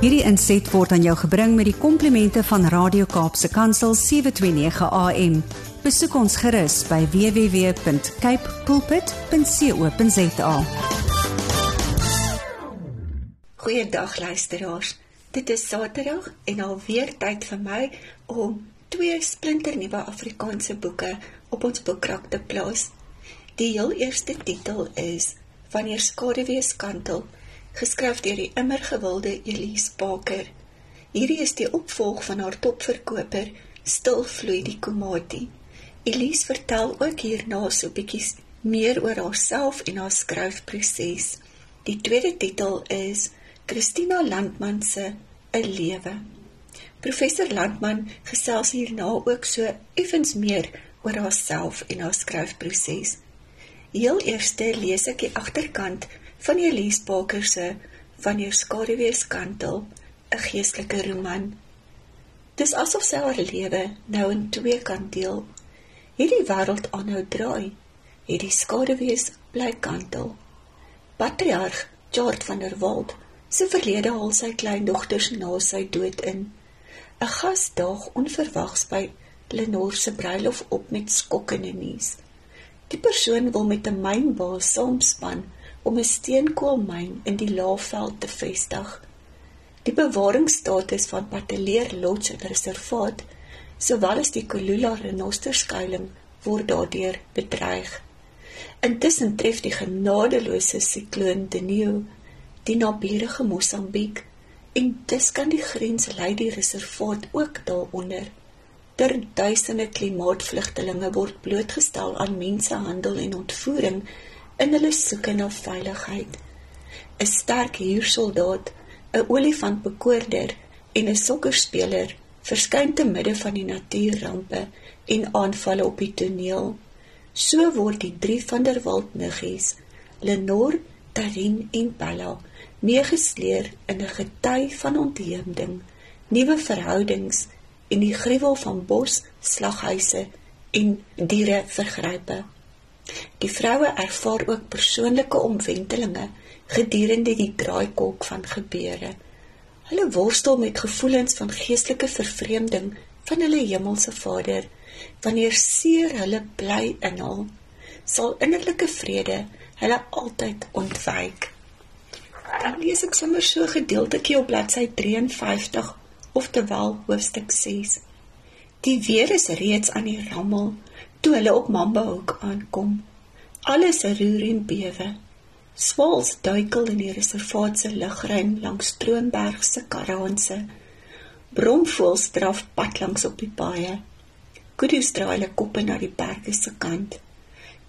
Hierdie inset word aan jou gebring met die komplimente van Radio Kaapse Kansel 729 AM. Besoek ons gerus by www.cape pulpit.co.za. Goeiedag luisteraars. Dit is Saterdag en alweer tyd vir my om twee splinternuwe Afrikaanse boeke op ons boekrak te plaas. Die heel eerste titel is Wanneer skaduwees kantel geskryf deur die immer gewilde Elise Baker. Hierdie is die opvolg van haar topverkoper Stilvloei die Komati. Elise vertel ook hierna so bietjie meer oor haarself en haar skryfproses. Die tweede titel is Christina Landman se 'n lewe. Professor Landman gesels hierna ook so effens meer oor haarself en haar skryfproses. Heel eers lees ek die agterkant van Elise Baker se van jou skaduwees kantel 'n geestelike roman. Dis asof sy haar lewe nou in twee kan deel. Hierdie wêreld aanhou draai. Hierdie skaduwees bly kantel. Patriarg George van der Walt se verlede haal sy kleindogters na sy dood in. 'n Gas daag onverwags by Lenore se bruilof op met skokkende nuus. Die persoon wil met 'n mynbaas saamspan om 'n steenkoolmyn in die Laagveld te vestig. Die bewaringsstatus van Pateleer Lodge Reservaat, sowel as die Kolula renosterskuiling, word daardeur bedreig. Intussen tref die genadeloose sikloon Denio die naburige Mosambiek en dis kan die grens lei die reservaat ook daaronder. Ter duisende klimaatvlugtelinge word blootgestel aan mensenhandel en ontvoering in hulle soeke na veiligheid. 'n Sterk huursoldaat, 'n olifantbekoorder en 'n sokkerspeler verskyn te midde van die natuurrampe en aanvalle op die toneel. So word die drie van der Walt niggies, Lenore, Tarin en Bella, meegesleer in 'n gety van ontheemding, nuwe verhoudings en die gruwel van bos, slaghuise en diere vergrype. Die vroue ervaar ook persoonlike omwentelinge gedurende die draaikolk van gebeure. Hulle worstel met gevoelens van geestelike vervreemding van hulle hemelse Vader. Wanneer seer hulle bly inhaal, sal innerlike vrede hulle altyd ontwyk. Dan lees ek sommer so 'n gedeeltjie op bladsy 53, oftewel hoofstuk 6. Die weer is reeds aan die rammel toe hulle op Mambahoek aankom. Alles roer en bewe. Swals duikel in die reservaat se lugruim langs Stroomberg se karaanse. Bromvoëls draf pad langs op die paaie. Kuddes draai hulle koppe na die berge se kant.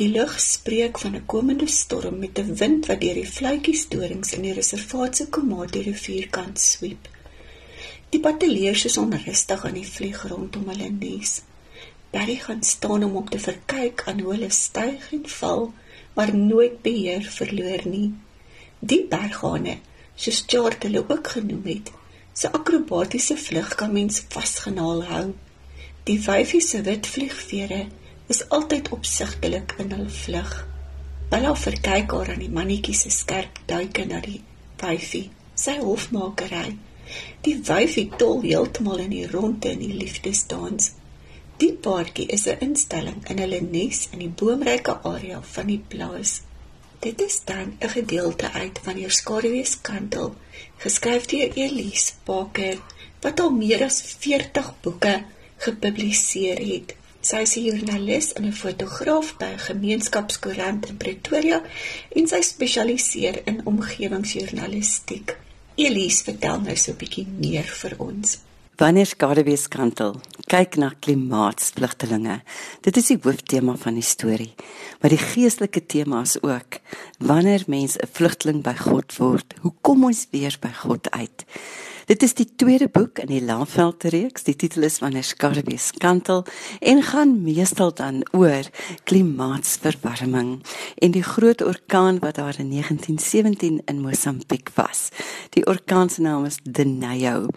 Die lug spreek van 'n komende storm met 'n wind wat deur die fluitjies dorings in die reservaat se Komati rivierkant sweep. Die batteleers is onrustig aan die vlieg rondom hulle nes. Barry gaan staan om op te verkyk aan hoe hulle styg en val, maar nooit beheer verloor nie. Die berghane, soos Chart hulle ook genoem het, se akrobatiese vlug kan mens vasgenaal hou. Die wyfie se wit vliegvere is altyd opsigtelik in hul vlug. Bella verkyk haar aan die mannetjie se skerp duike na die wyfie, sy hofmakery. Die wyfie tol heeltemal in die ronde in die liefdesdans. Die paartjie is 'n instelling in hulle nes in die boomryke area van die plaas. Dit is dan 'n gedeelte uit van jou skaduwees kantel, geskryf deur Elise Baker, wat al meer as 40 boeke gepubliseer het. Sy is 'n joernalis en 'n fotograaf by gemeenskapskoerant in Pretoria en sy spesialiseer in omgewingsjoernalistiek. Elise vertel nou so 'n bietjie meer vir ons. Wanneer skaduwees kantel, kyk na klimaatsvlugtelinge. Dit is die hooftema van die storie, maar die geestelike tema is ook wanneer mens 'n vlugteling by God word, hoe kom ons weer by God uit? Dit is die tweede boek in die Laafveld reeks. Die titel is Wanneer Skaduwees kantel en gaan meestal dan oor klimaatsverwarming en die groot orkaan wat daar in 1917 in Mosambiek was. Die orkaan se naam is Denio.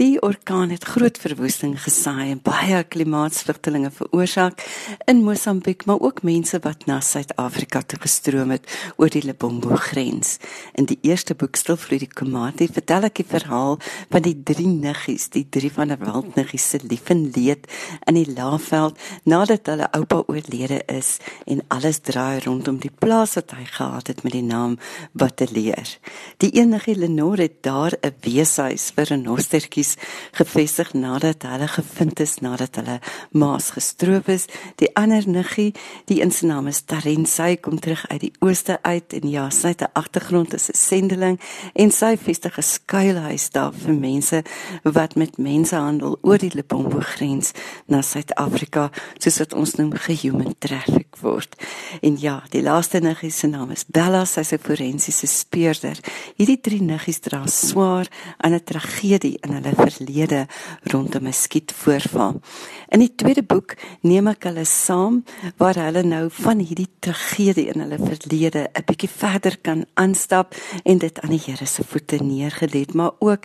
Die orkaan het groot verwoesting gesaai en baie klimaatsvlugtelinge veroorsaak in Mosambiek, maar ook mense wat na Suid-Afrika toe gestroom het oor die Lebombo grens. In die eerste boek Stilvloei die Komati vertel ek die verhaal van die drie niggies, die drie van der Walt niggies se lief en leed in die Laagveld nadat hulle oupa oorlede is en alles draai rondom die plaas wat hy gehad het met die naam Batteleer. Die enige Lenore het daar 'n weeshuis vir renostertjies gevestig nadat hulle gevind is nadat hulle maas gestroop is. Die ander niggie, die in sy naam is Tarin, sy kom terug uit die ooste uit en ja, sy het 'n agtergrond as 'n sendeling en sy vestig 'n skuilhuis daar vir mense wat met mensehandel oor die Lepombo grens na Suid-Afrika, soos wat ons noem, gehuman traffic word. En ja, die laaste niggie se naam is Bella, sy's 'n forensiese speurder. Hierdie drie niggies dra swaar aan 'n tragedie in hulle verlede rondom 'n skietvoorval. In die tweede boek neem ek hulle saam waar hulle nou van hierdie tragedie in hulle verlede 'n bietjie verder kan aanstap en dit aan die Here se voete neergelê, maar ook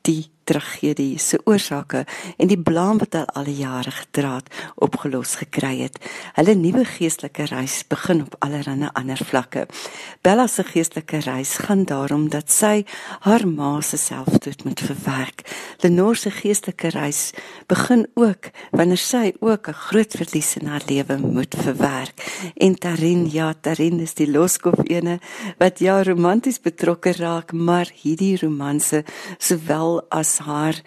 die tragedie se oorsake en die blame wat hulle al die jare gedra het opgelos gekry het. Hulle nuwe geestelike reis begin op allerlei ander vlakke. Bella se geestelike reis gaan daarom dat sy haar ma se selfdood moet verwerk. Lenore se geestelike reis begin ook wanneer sy ook 'n groot verlies in haar lewe moet verwerk. En Tarin, ja, Tarin is die loskof ene wat ja romanties betrokke raak, maar hierdie romanse sowel as haar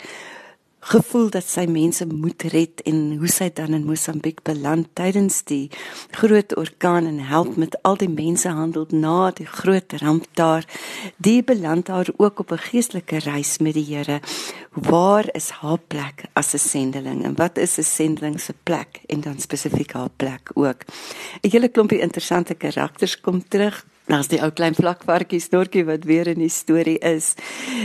gevoel dat sy mense moet red en hoe sy dan in Mosambiek beland tydens die groot orkaan en help met al die mensehandel na die groot ramp daar. Die beland haar ook op 'n geestelike reis met die Here. Waar is haar plek as 'n sendeling en wat is 'n sendeling se plek en dan spesifiek haar plek ook? 'n hele klompie interessante karakters kom terug Daar's die ou klein vlakvarkie snorkie wat weer in die storie is.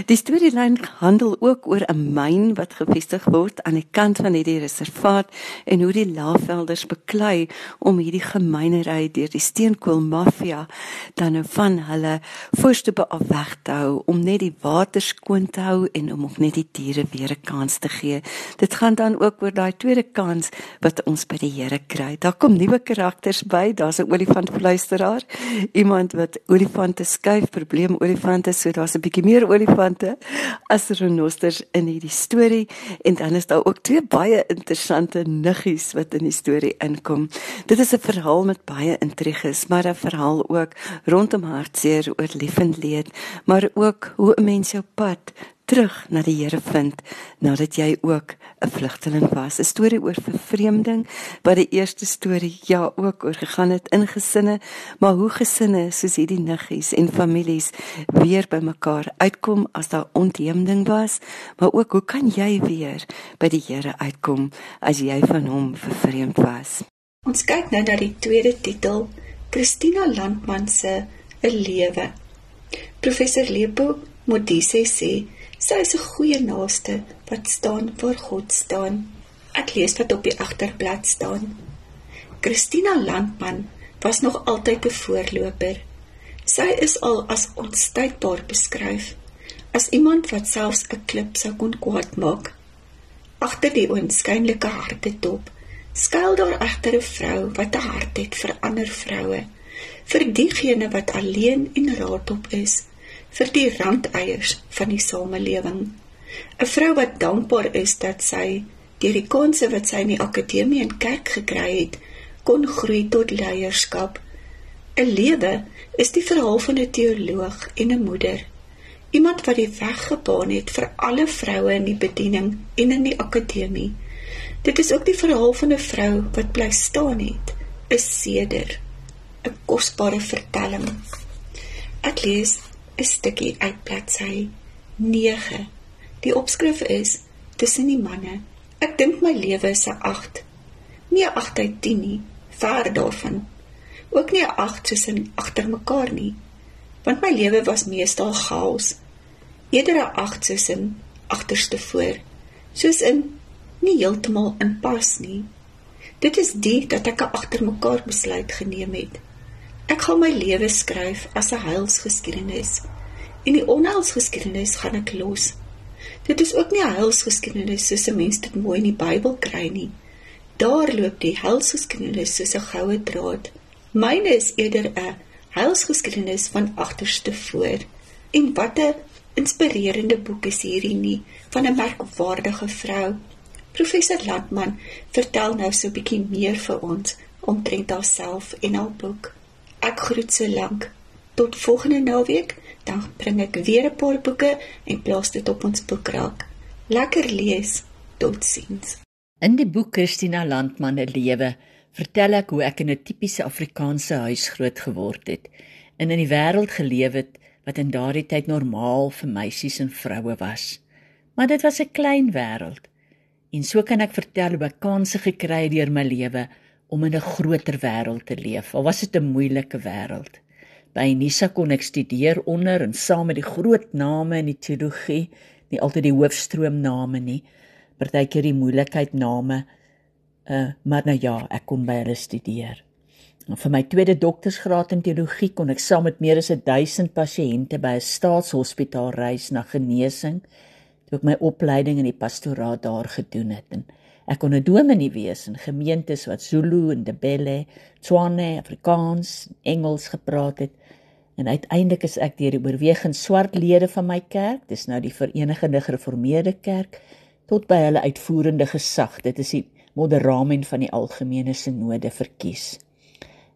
Die storielyn handel ook oor 'n myn wat gevestig word aan die kant van hierdie reservaat en hoe die laafvelders beklei om hierdie gemeenery deur die steenkoolmafia dan nou van hulle voorste af weg te hou om net die water skoon te hou en om ook net die diere weer 'n kans te gee. Dit gaan dan ook oor daai tweede kans wat ons by die Here kry. Daar kom nuwe karakters by. Daar's 'n olifantfluisteraar. Iemand olifant wat olifante skuif probleem olifante so daar's 'n bietjie meer olifante as renosters in hierdie storie en dan is daar ook twee baie interessante niggies wat in die storie inkom. Dit is 'n verhaal met baie intriges, maar 'n verhaal ook rondom hartseer oor lief en leed, maar ook hoe 'n mens jou pad terug na die Here vind nadat jy ook 'n vlugteling was. 'n Storie oor vervreemding wat die eerste storie ja ook oor gegaan het in gesinne, maar hoe gesinne soos hierdie niggies en families weer bymekaar uitkom as daar ontheemding was, maar ook hoe kan jy weer by die Here uitkom as jy van hom vervreemd was? Ons kyk nou na die tweede titel, Christina Landman se 'n lewe. Professor Lepo Modise sê Sy is 'n goeie naaste wat staan waar God staan. Ek lees wat op die agterblad staan. Christina Landman was nog altyd 'n voorloper. Sy is al as onstuitbaar beskryf as iemand wat selfs 'n klip sou kon kwaad maak. Agter die oënskynlike hartedop skuil daar egter 'n vrou wat 'n hart het vir ander vroue, vir diegene wat alleen en raadop is vir die randeiers van die samelewing. 'n Vrou wat dankbaar is dat sy deur die konse wat sy in die akademie en kerk gekry het, kon groei tot leierskap. 'n Lewe is die verhaal van 'n teoloog en 'n moeder. Iemand wat die weg gebaan het vir alle vroue in die bediening en in die akademie. Dit is ook die verhaal van 'n vrou wat bly staan het, 'n seder, 'n kosbare vertelling. Ek lees 'n stukkie uit bladsy 9. Die opskrif is tussen die manne. Ek dink my lewe is 'n 8. Nie 'n 8 uit 10 nie, ver daarvan. Ook nie 'n 8 soos in agter mekaar nie. Want my lewe was meestal chaos. Eerder 'n 8 soos in agterste voor, soos in nie heeltemal in pas nie. Dit is die dat ek 'n agter mekaar besluit geneem het. Ek gaan my lewe skryf as 'n heilsgeskiedenis. En die onheilsgeskiedenis gaan ek los. Dit is ook nie 'n heilsgeskiedenis soos 'n mens dit mooi in die Bybel kry nie. Daar loop die heilsgeskiedenis soos 'n goue draad. Myne is eerder 'n heilsgeskiedenis van agterste voor. En wat 'n inspirerende boek is hierdie nie van 'n merkwaardige vrou. Professor Landman vertel nou so 'n bietjie meer vir ons omtrent haarself en haar boek. Ek groet so lank. Tot volgende naweek, dan bring ek weer 'n paar boeke en plaas dit op ons boekrak. Lekker lees. Totsiens. In die boek Christina Landman se lewe vertel ek hoe ek in 'n tipiese Afrikaanse huis groot geword het en in die wêreld geleef het wat in daardie tyd normaal vir meisies en vroue was. Maar dit was 'n klein wêreld. En so kan ek vertel hoe ek kansse gekry het deur my lewe om in 'n groter wêreld te leef. Al was dit 'n moeilike wêreld. By Unisa kon ek studeer onder en saam met die groot name in die teologie, nie altyd die hoofstroomname nie, partykeer die moeilikheid name. Uh, maar nou ja, ek kon by hulle studeer. En vir my tweede doktorsgraad in teologie kon ek saam met meer as 1000 pasiënte by 'n staatshospitaal reis na genesing toe ek my opleiding in die pastoraat daar gedoen het en ek kon 'n dominee wees in gemeentes wat Zulu en Ndebele, Tswana, Afrikaans, Engels gepraat het en uiteindelik is ek deur die oorwegend swart lede van my kerk, dis nou die Verenigde Gereformeerde Kerk, tot by hulle uitvoerende gesag, dit is die moderamen van die algemene sinode verkies.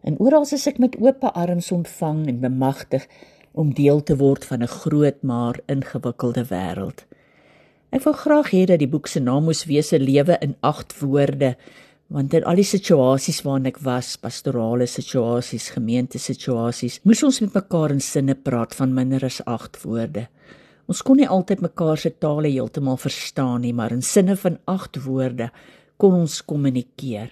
En oral is ek met oop arms ontvang en bemagtig om deel te word van 'n groot maar ingewikkelde wêreld. Ek wou graag hê dat die boek se naam moes wees 'n lewe in 8 woorde, want in al die situasies waarin ek was, pastorale situasies, gemeente situasies, moes ons met mekaar in sinne praat van minder as 8 woorde. Ons kon nie altyd mekaar se tale heeltemal verstaan nie, maar in sinne van 8 woorde kon ons kommunikeer.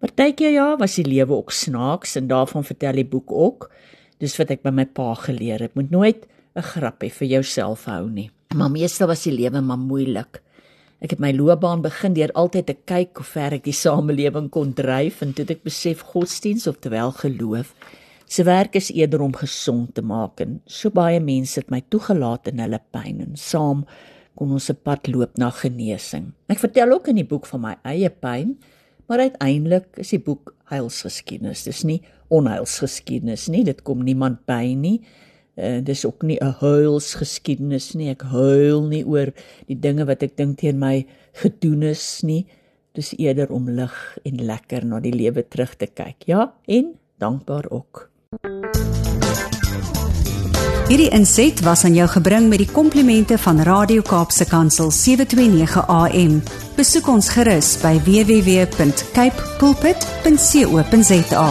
Partykeer ja, was die lewe ook snaaks en daarvan vertel die boek ook. Dis wat ek by my pa geleer het. Moet nooit 'n grappie vir jouself hou nie. Maar meestal was die lewe maar moeilik. Ek het my loopbaan begin deur altyd te kyk hoe ver ek die samelewing kon dryf en toe ek besef godsdiens of terwyl geloof se werk is eerder om gesond te maak en so baie mense het my toegelaat in hulle pyn en saam kon ons 'n pad loop na genesing. Ek vertel ook in die boek van my eie pyn, maar uiteindelik is die boek heilsgeskiedenis. Dis nie onheilsgeskiedenis nie. Dit kom niemand by nie. Uh, dis ook nie 'n huilsgeskiedenis nie. Ek huil nie oor die dinge wat ek dink teen my gedoen is nie. Dis eerder om lig en lekker na die lewe terug te kyk. Ja, en dankbaar ook. Hierdie inset was aan jou gebring met die komplimente van Radio Kaapse Kansel 729 AM. Besoek ons gerus by www.cape pulpit.co.za.